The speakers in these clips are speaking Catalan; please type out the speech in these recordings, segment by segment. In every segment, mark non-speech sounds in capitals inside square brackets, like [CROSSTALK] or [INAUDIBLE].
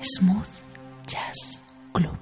Smooth Jazz Club.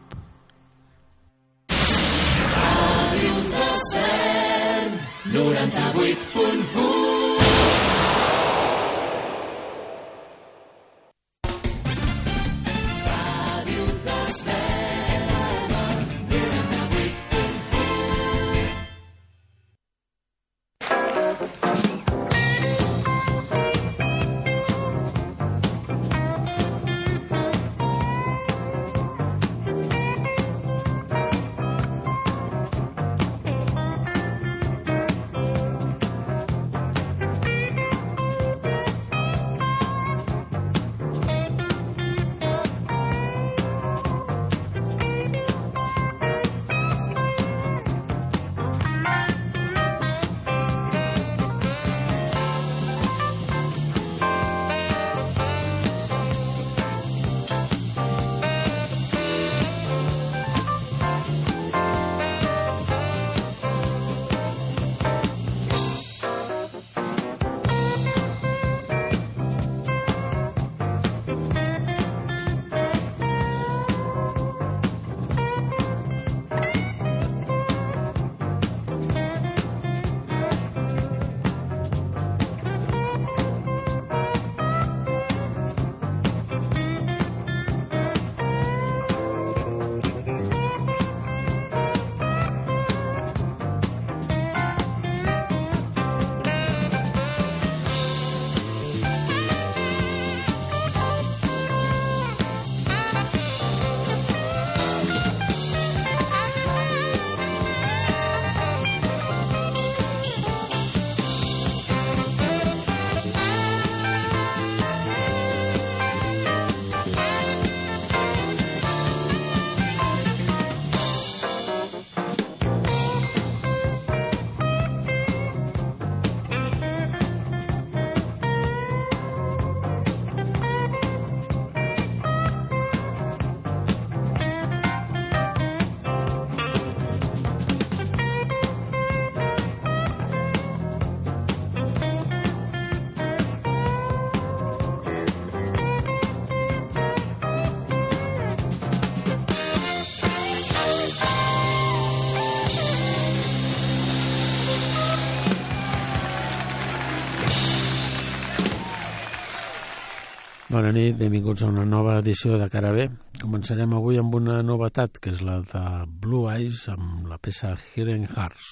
Bona nit, benvinguts a una nova edició de Cara B. Començarem avui amb una novetat, que és la de Blue Eyes, amb la peça Hidden Hearts.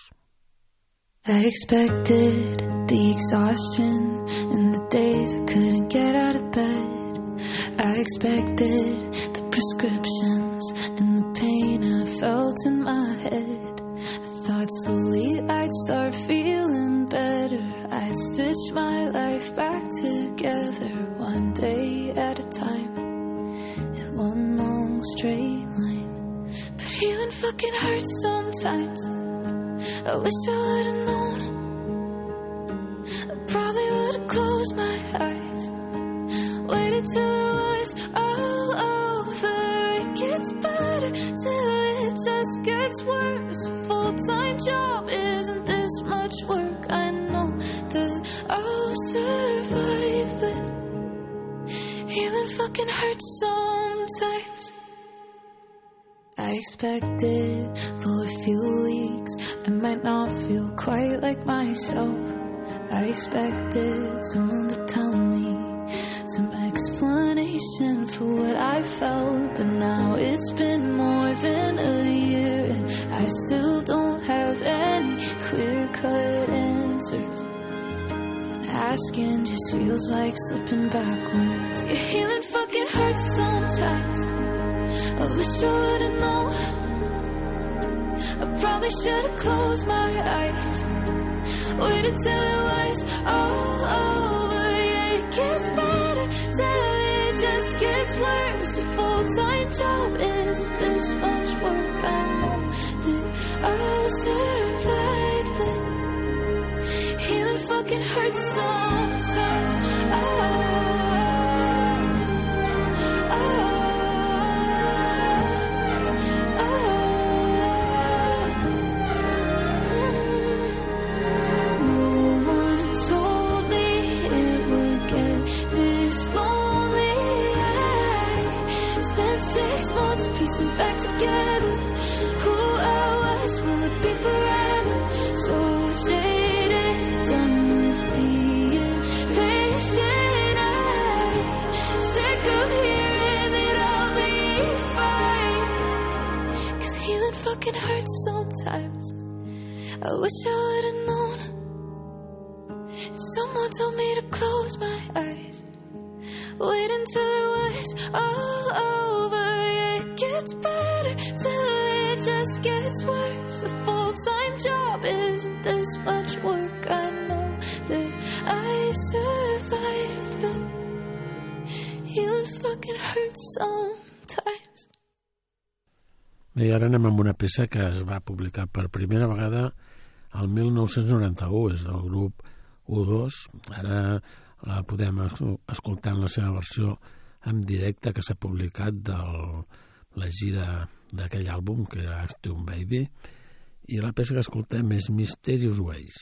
I expected the exhaustion and the days I couldn't get out of bed. I expected the prescriptions and the pain I felt in my head. I thought slowly I'd start feeling better. I'd stitch my life back together one day at a time in one long straight line. But healing fucking hurts sometimes. I wish I would've known. I probably would've closed my eyes. Waited till it was all over. It gets better till it just gets worse. Full time job isn't this much work. I know I'll survive, but healing fucking hurts sometimes. I expected for a few weeks I might not feel quite like myself. I expected someone to tell me some explanation for what I felt, but now it's been more than a year and I still don't have any clear cut asking just feels like slipping backwards. Your healing fucking hurts sometimes. I wish I would've known. I probably should've closed my eyes. Waited till it was all over. Yeah, it gets better till it just gets worse. A full time job isn't this much work. I know that I'll survive, but healing fucking hurts sometimes. Oh, No one told me it would get this lonely. I piecing back together hurts sometimes. I wish I would've known. Someone told me to close my eyes. Wait until it was all over. It gets better till it just gets worse. A full time job isn't this much work. I know that I survived, but healing fucking hurts sometimes. I ara anem amb una peça que es va publicar per primera vegada el 1991, és del grup U2. Ara la podem es- escoltar en la seva versió en directe que s'ha publicat de la gira d'aquell àlbum, que era Stone Baby, i la peça que escoltem és Mysterious Ways.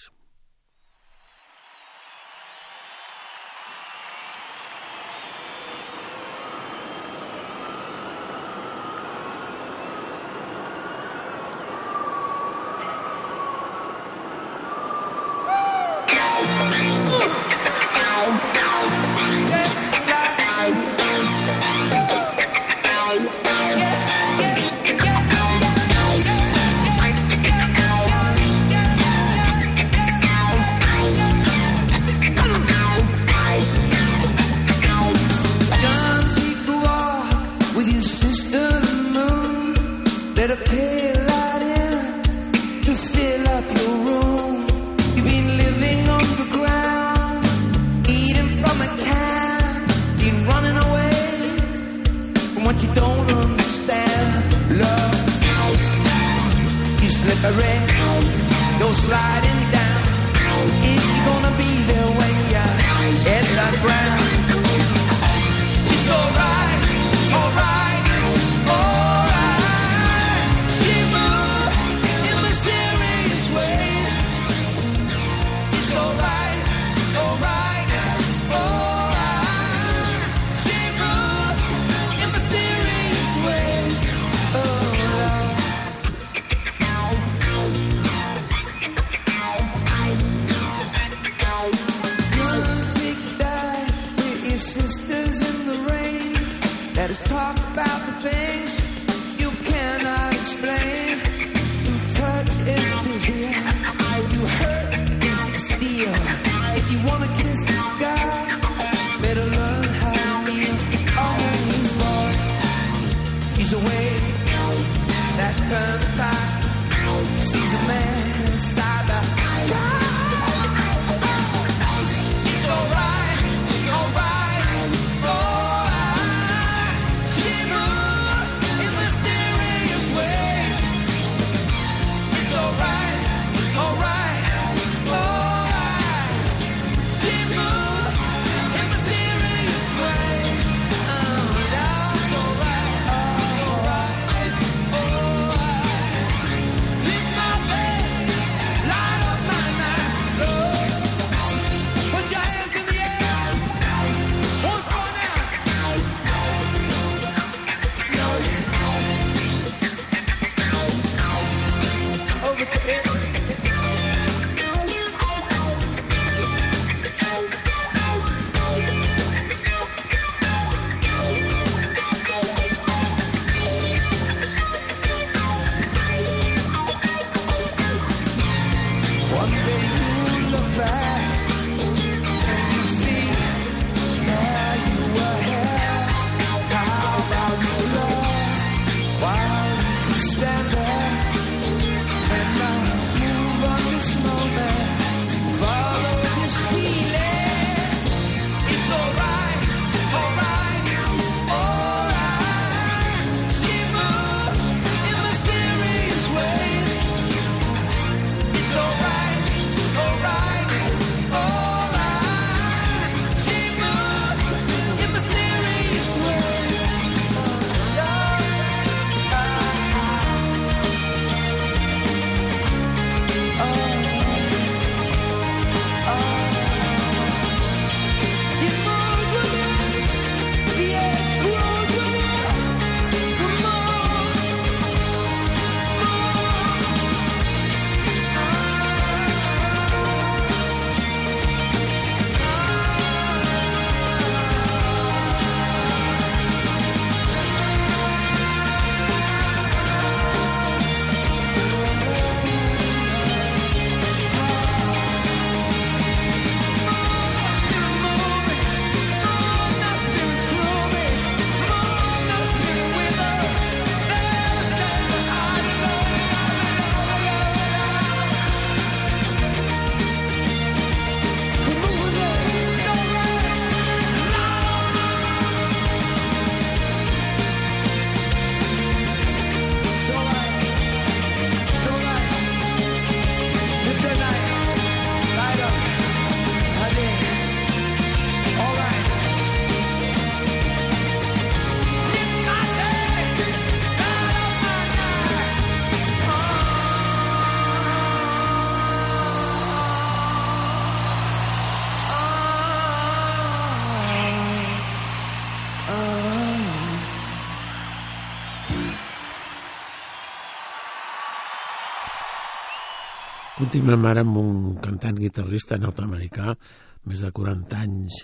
Continuem ara amb un cantant guitarrista nord-americà, més de 40 anys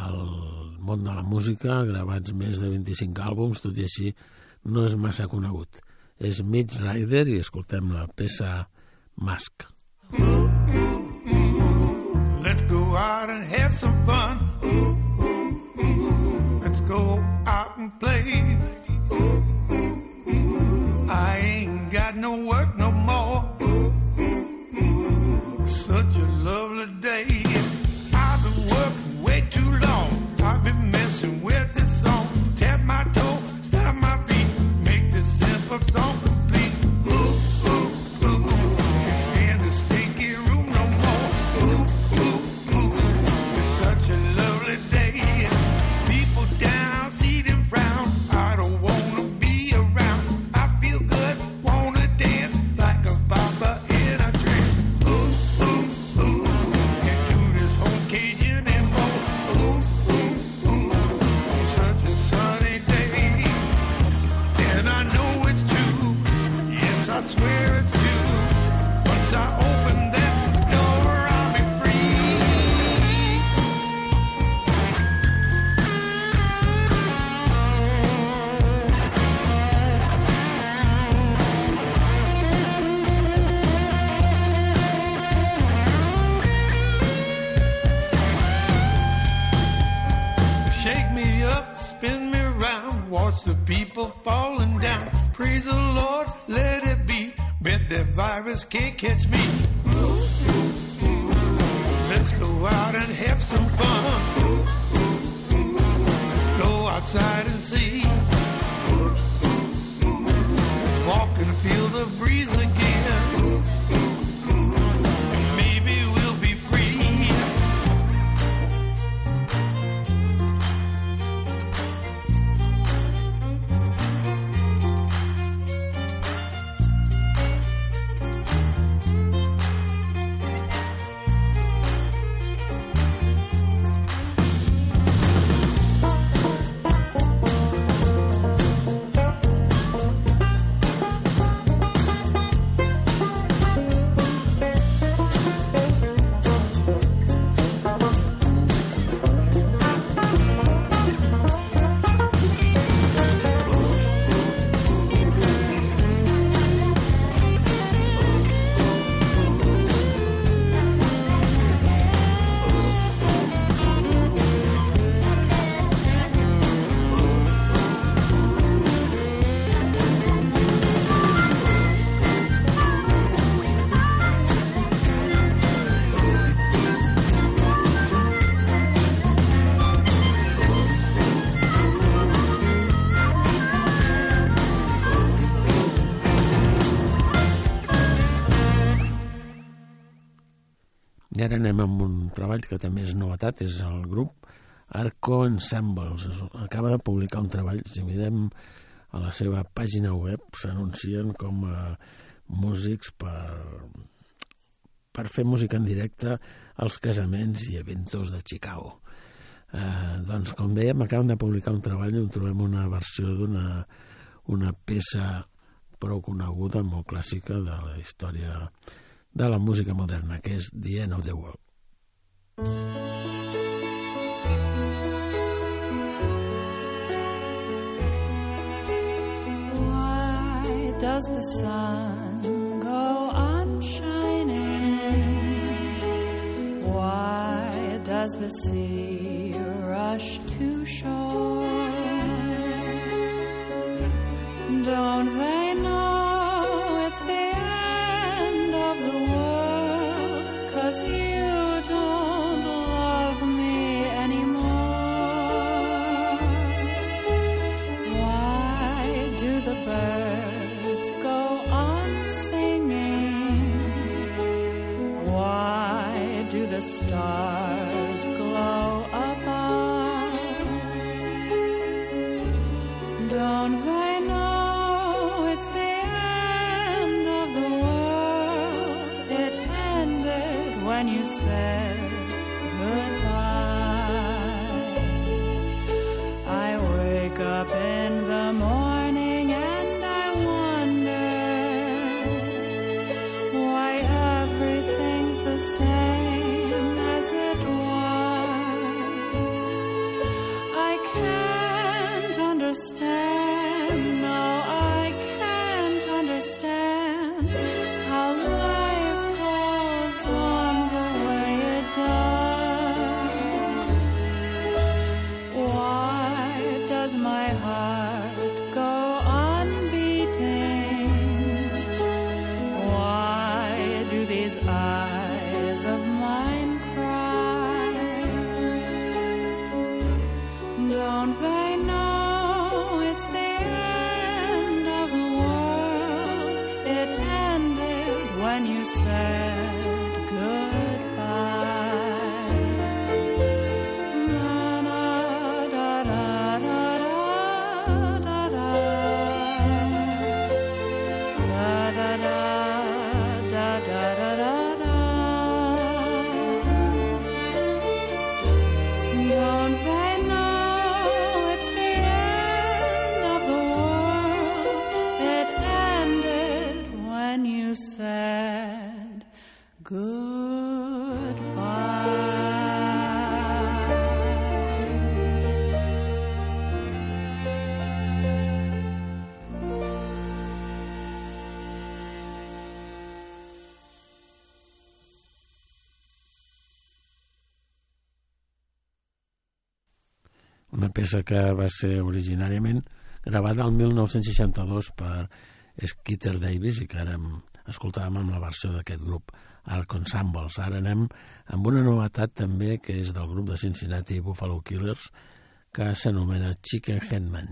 al món de la música, gravats més de 25 àlbums, tot i així no és massa conegut. És Mitch Ryder i escoltem la peça Mask. Let's go out and have some fun. Let's go out and play. I ain't got no work Such a lovely That virus can't catch me. Let's go out and have some fun. Let's go outside and see. Let's walk and feel the breeze again. Ara anem amb un treball que també és novetat, és el grup Arco Ensembles. Es- Acaba de publicar un treball, si mirem a la seva pàgina web, s'anuncien com a músics per, per fer música en directe als casaments i eventos de Chicago. Eh, doncs, com dèiem, acaben de publicar un treball on trobem una versió d'una una peça prou coneguda, molt clàssica de la història de la música moderna, que és The End of the World. Does the sun go on shining? Why does the sea rush to shore? Don't they peça que va ser originàriament gravada el 1962 per Skeeter Davis i que ara em- escoltàvem amb la versió d'aquest grup Arc Ensembles. Ara anem amb una novetat també que és del grup de Cincinnati Buffalo Killers que s'anomena Chicken Headman.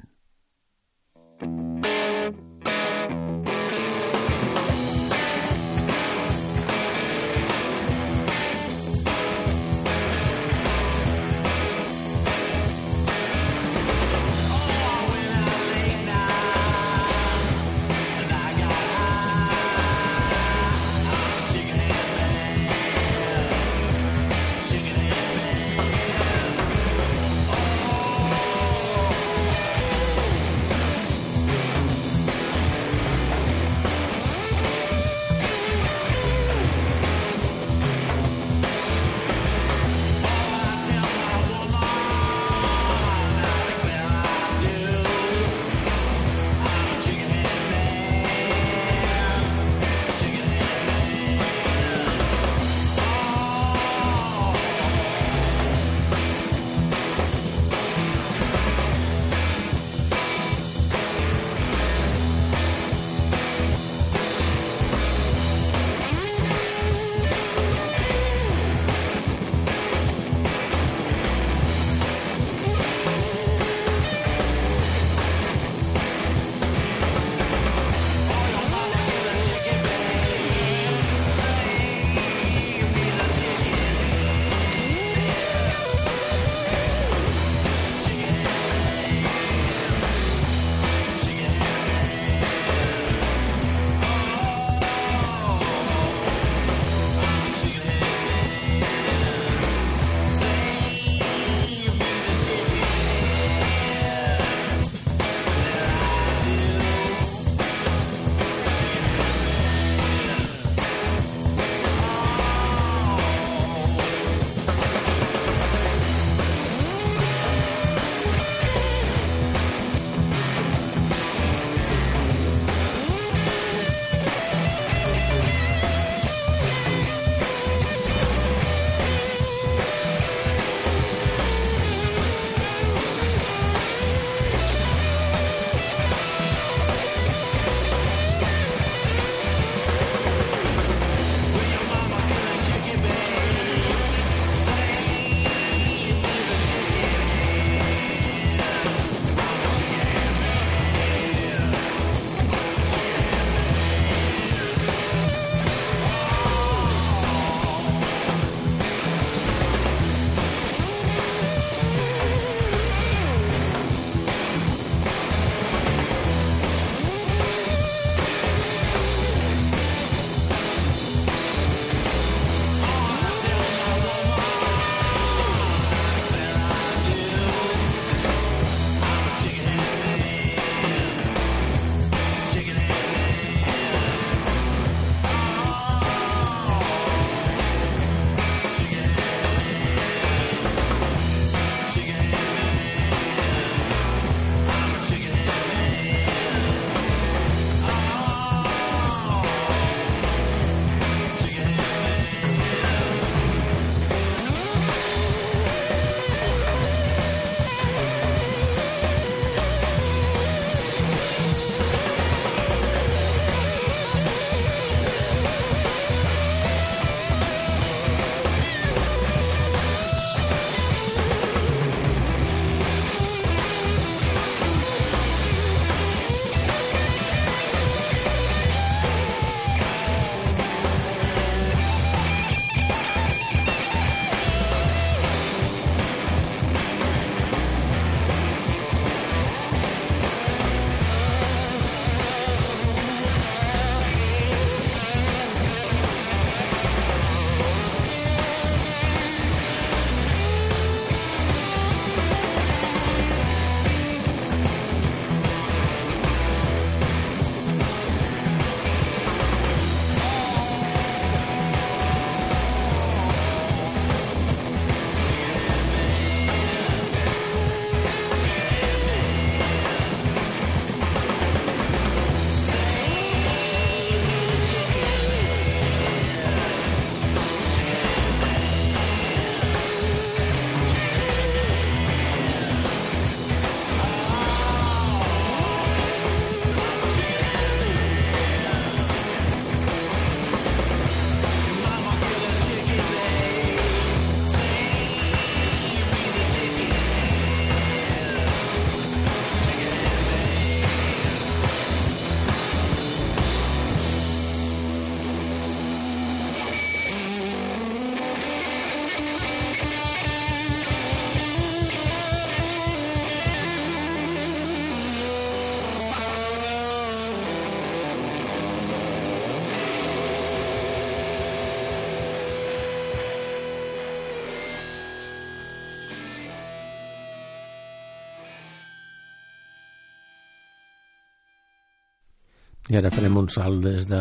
I ara farem un salt des de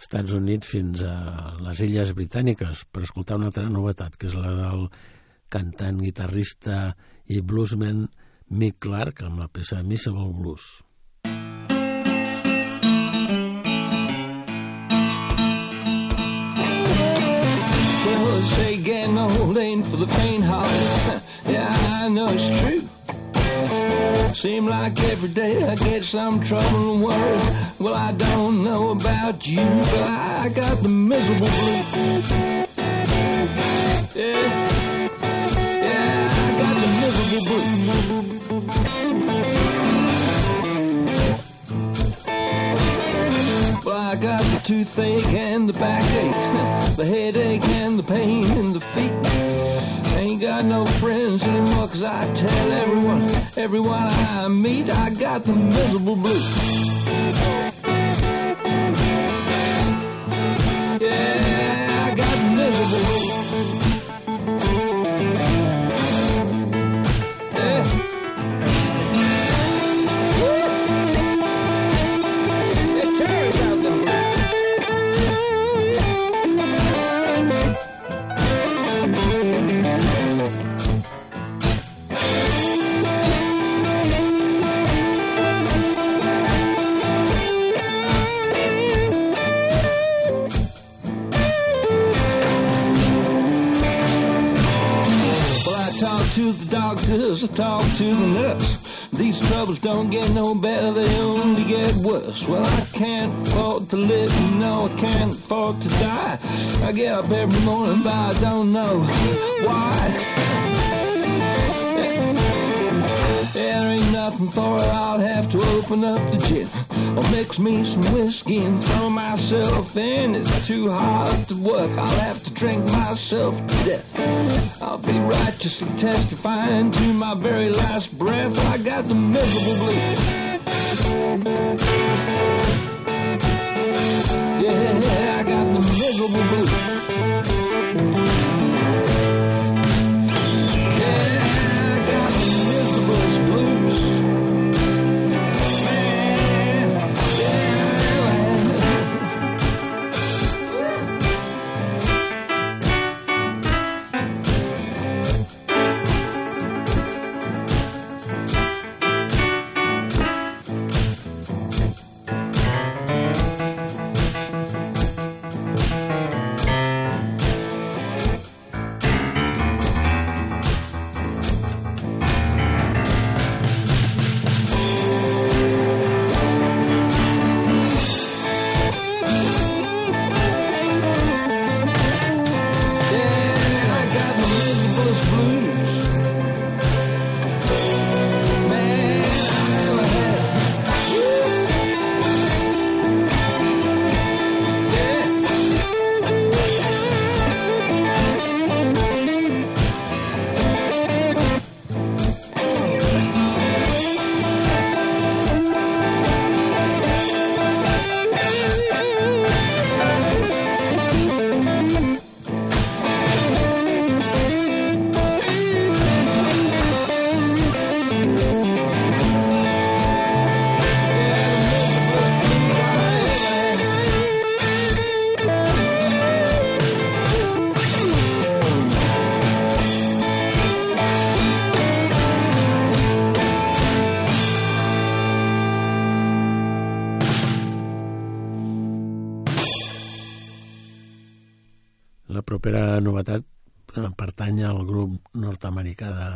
Estats Units fins a les Illes Britàniques per escoltar una altra novetat, que és la del cantant, guitarrista i bluesman Mick Clark amb la peça Missable Blues. Well, old ain't for the [LAUGHS] yeah, I know it's true. Seem like every day I get some trouble and worry. Well, I don't know about you, but I got the miserable blues. Yeah, yeah, I got the miserable blues. Well, I got the toothache and the backache, [LAUGHS] the headache and the pain in the feet. Ain't got no friends anymore 'cause I tell everyone, everyone I meet, I got the miserable blues. Yeah, I got miserable blues. I talk to the nurse. These troubles don't get no better, they only get worse. Well, I can't afford to live, no, I can't afford to die. I get up every morning, but I don't know why. Ain't nothing for it, I'll have to open up the gin. Or mix me some whiskey and throw myself in. It's too hard to work, I'll have to drink myself to death. I'll be righteously testifying to my very last breath. I got the miserable blues. Yeah, I got the miserable blues. Novetat eh, pertany al grup nord-americà de,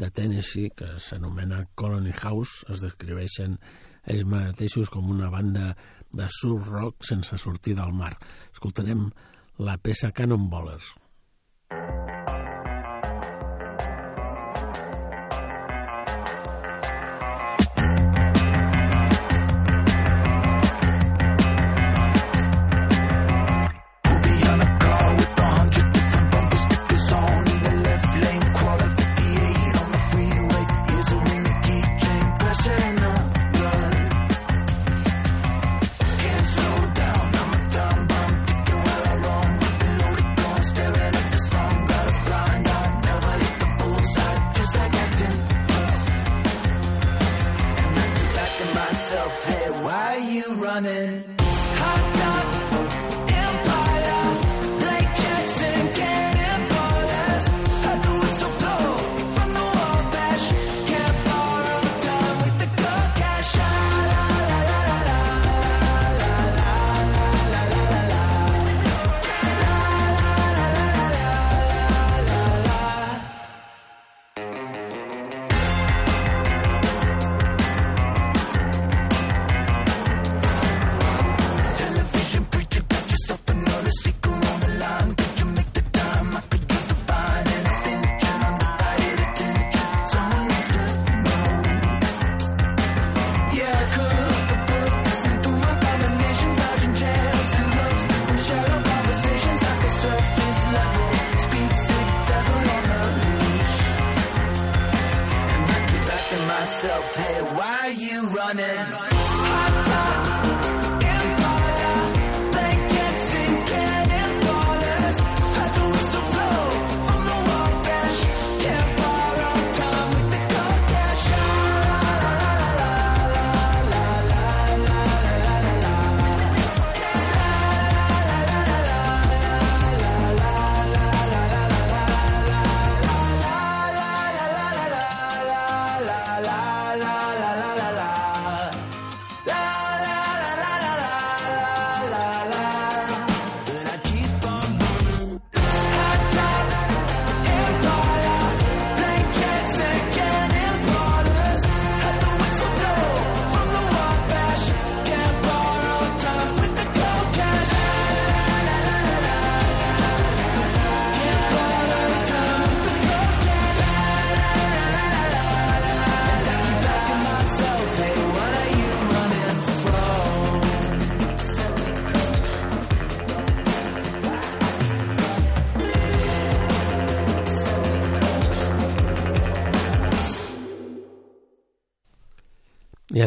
de Tennessee que s'anomena Colony House. Es descriveixen ells mateixos com una banda de surf rock sense sortir del mar. Escoltarem la peça Cannonballers.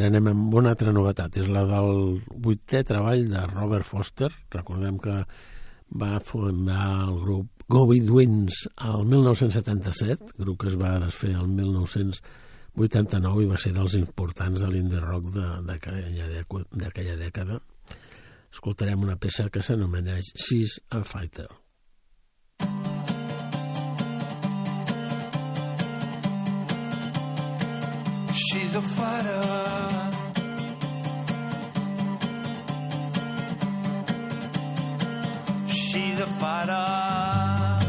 ara anem amb una altra novetat, és la del vuitè treball de Robert Foster. Recordem que va fundar el grup Go Be Winds al 1977, grup que es va desfer el 1989 i va ser dels importants de l'indie rock d'aquella dècada. Escoltarem una peça que s'anomena She's a Fighter. She's a fighter to fight off.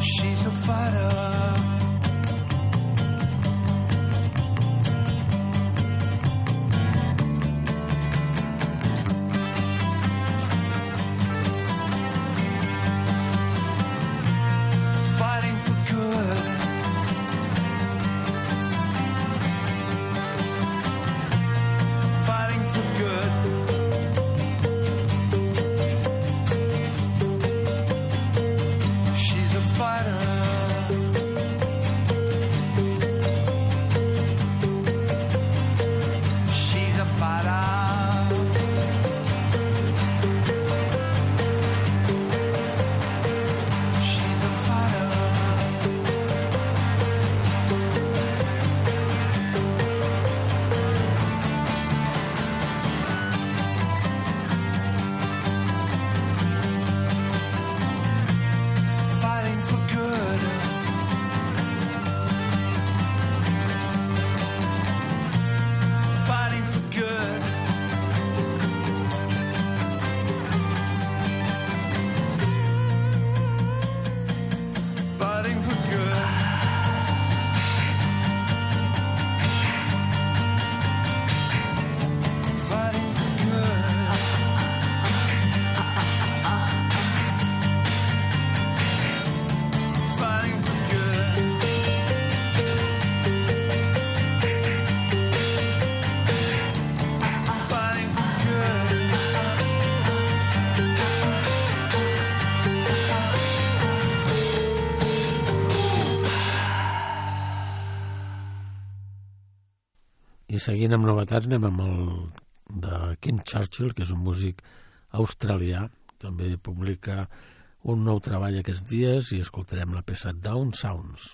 She's a fighter. seguint amb novetats anem amb el de Kim Churchill, que és un músic australià, també publica un nou treball aquests dies i escoltarem la peça Down Sounds.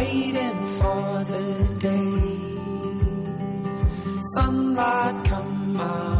waiting for the day sunlight come out.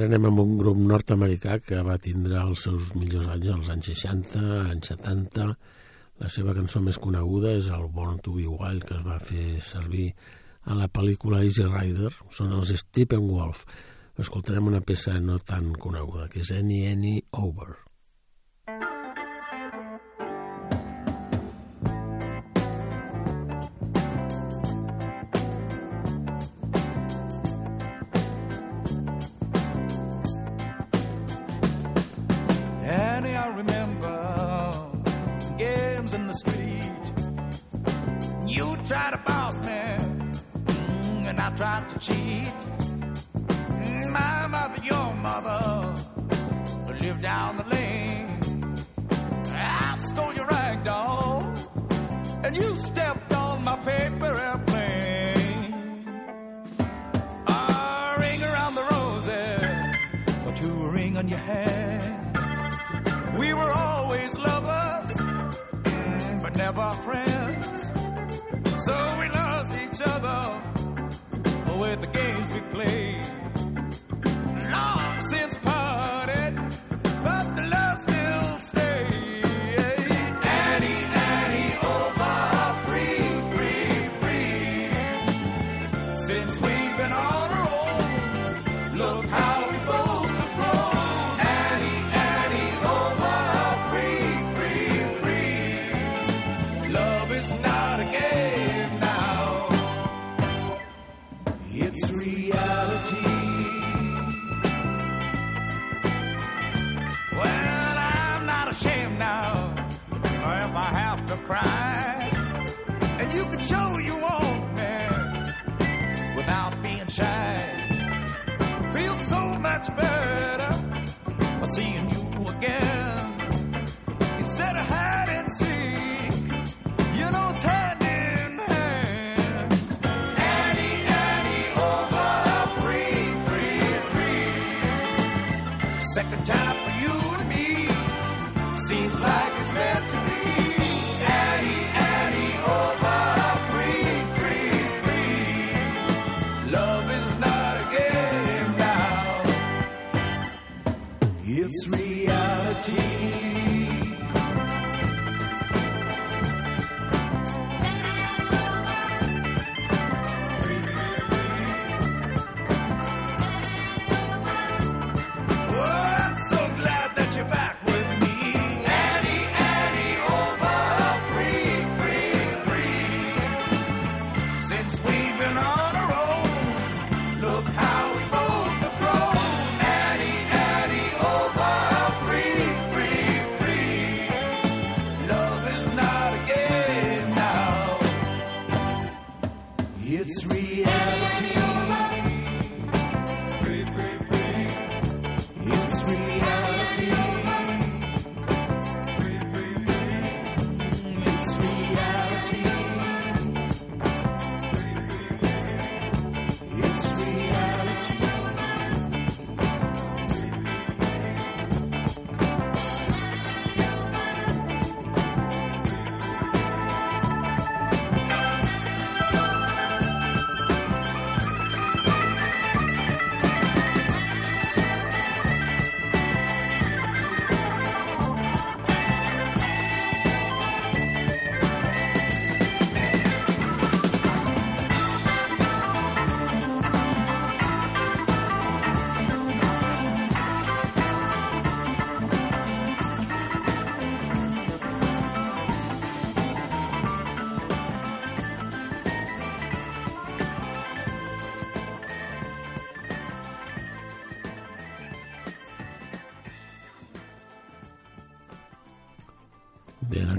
ara anem amb un grup nord-americà que va tindre els seus millors anys als anys 60, anys 70. La seva cançó més coneguda és el Born to be Wild, que es va fer servir a la pel·lícula Easy Rider. Són els Steppenwolf. Escoltarem una peça no tan coneguda, que és Any Any Over. I tried to cheat. My mother, your mother, lived down the lane. I stole your rag doll, and you stepped on my paper. games we play. much better seeing you. It's real.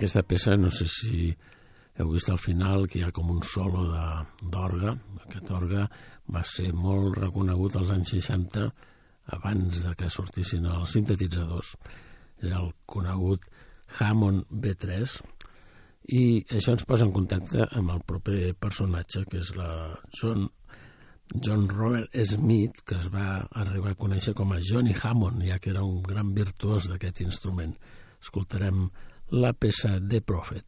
Aquesta peça no sé si heu vist al final que hi ha com un solo d'orga. Aquest orga va ser molt reconegut als anys 60 abans de que sortissin els sintetitzadors. És el conegut Hammond B3 i això ens posa en contacte amb el proper personatge que és la John John Robert Smith, que es va arribar a conèixer com a Johnny Hammond, ja que era un gran virtuós d'aquest instrument. Escoltarem la pesa de Prophet.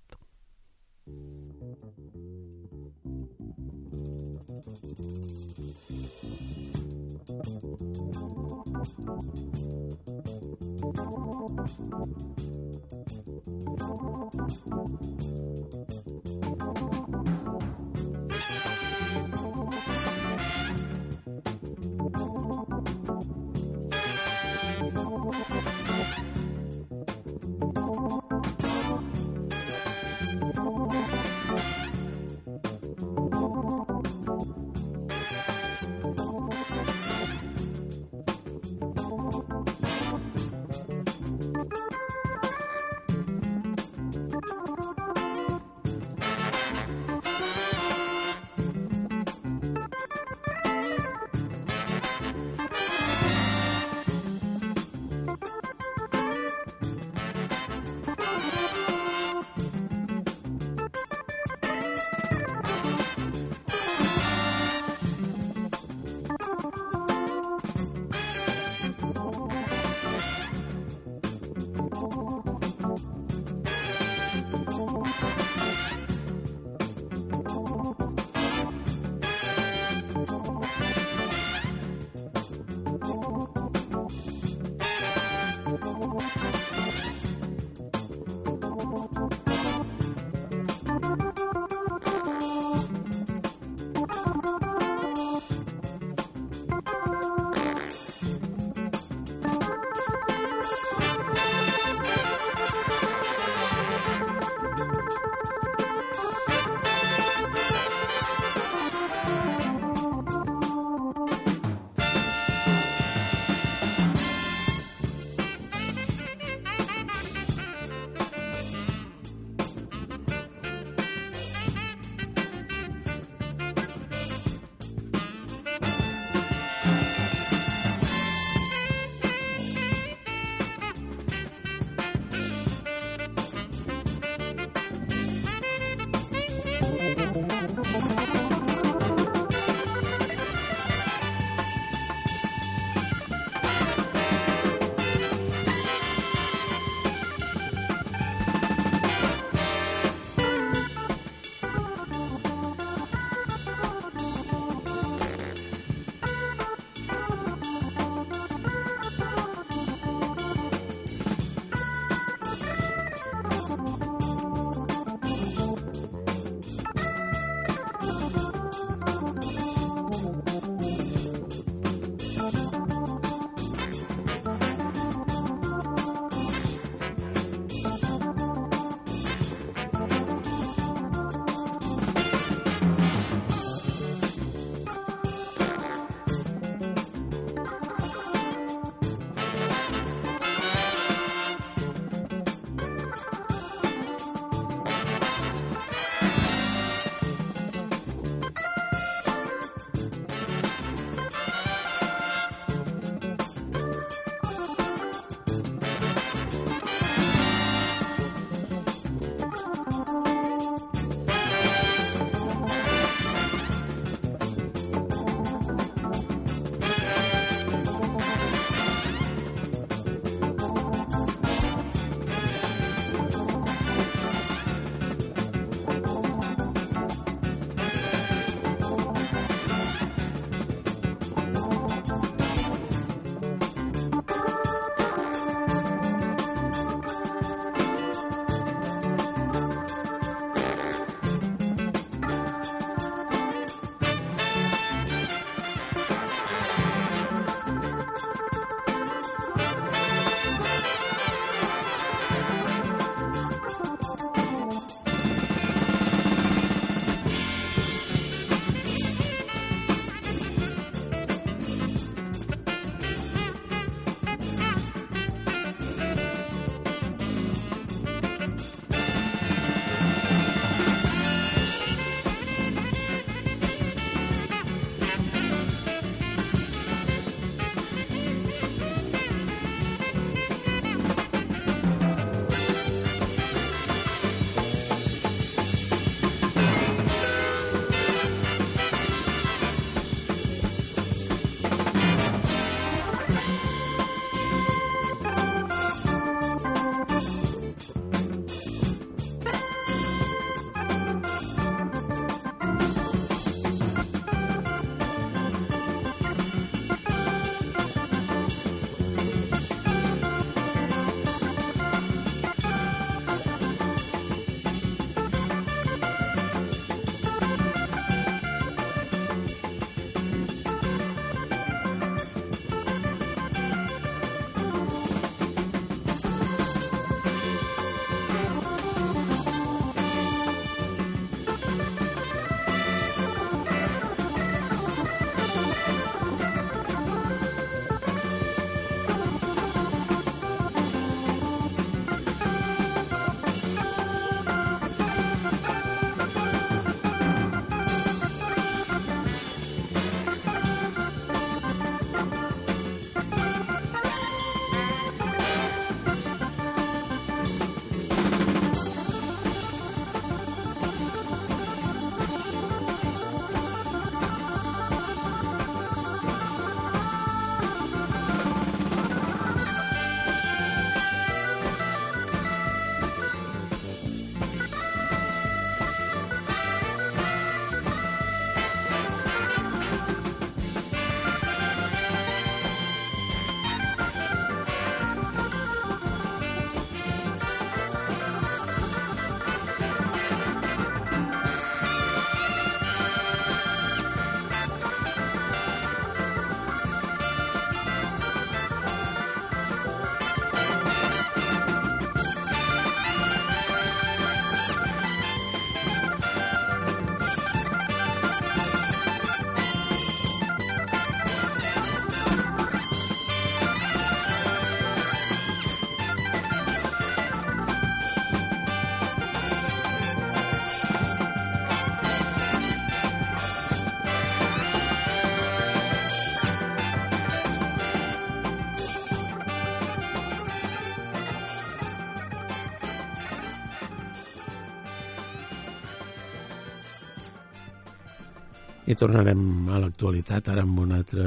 I tornarem a l'actualitat ara amb una altra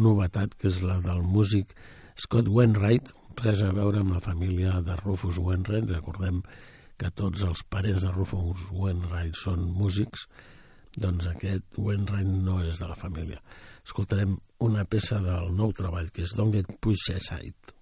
novetat, que és la del músic Scott Wainwright, res a veure amb la família de Rufus Wainwright. Recordem que tots els parents de Rufus Wainwright són músics, doncs aquest Wainwright no és de la família. Escoltarem una peça del nou treball, que és Don't Get Pushed Aside.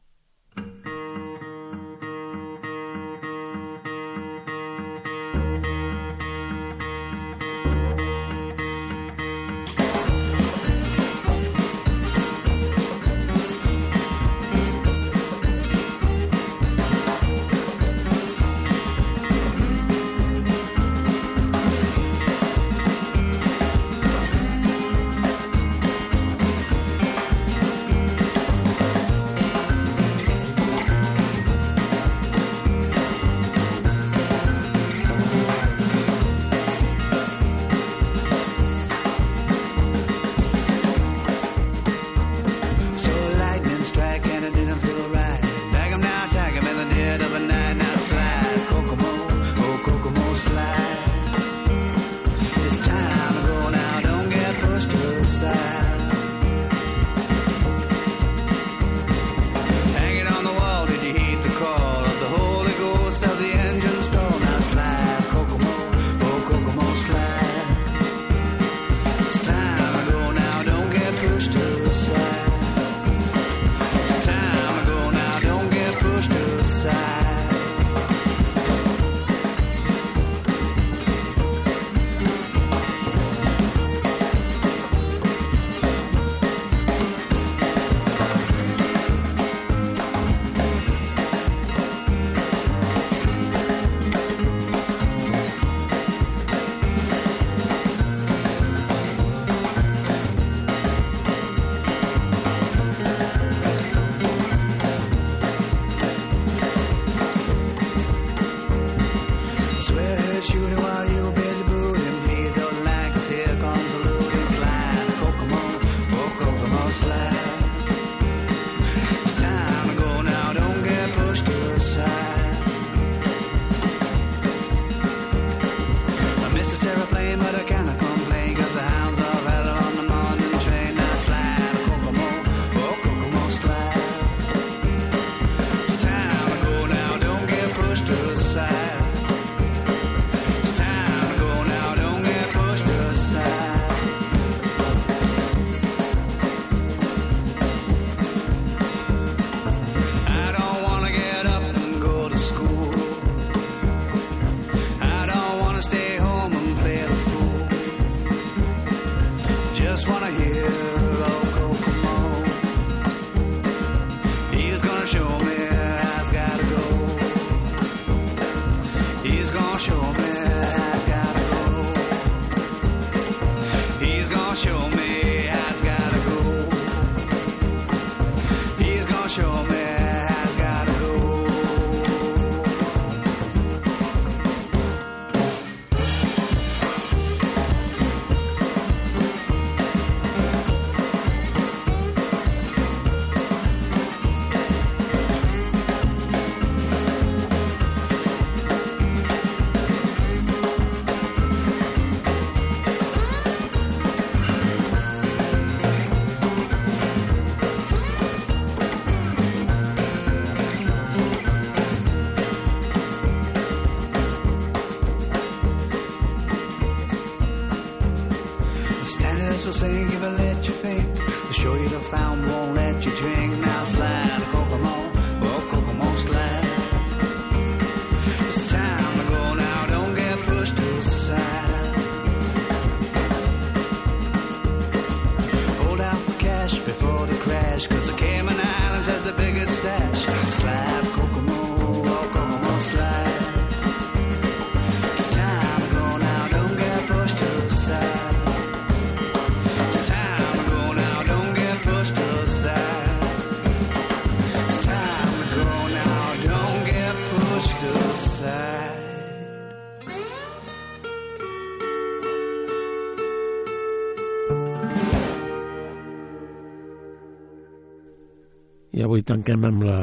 avui tanquem amb la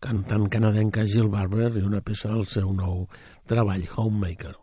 cantant canadenca Jill Barber i una peça del seu nou treball, Homemaker.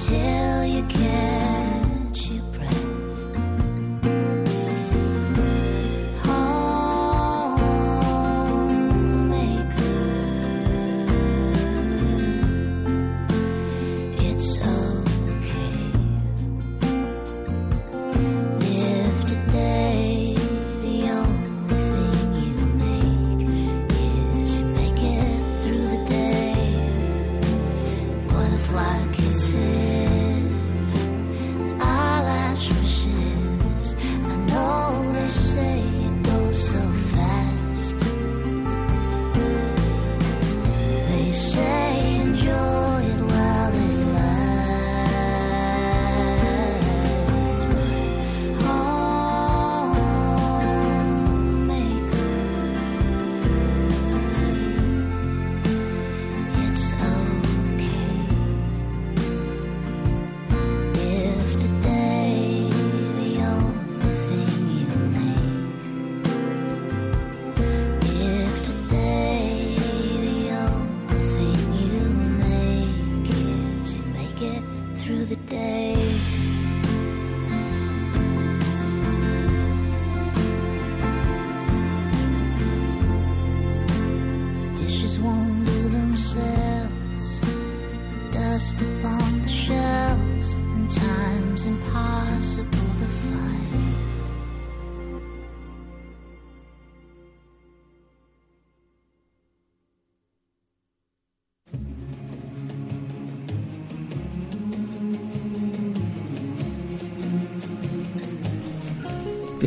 解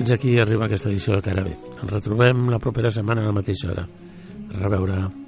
Fins aquí arriba aquesta edició de Cara B. Ens retrobem la propera setmana a la mateixa hora. A reveure.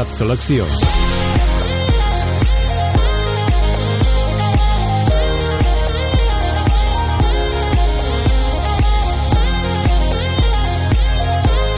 l'abselecció.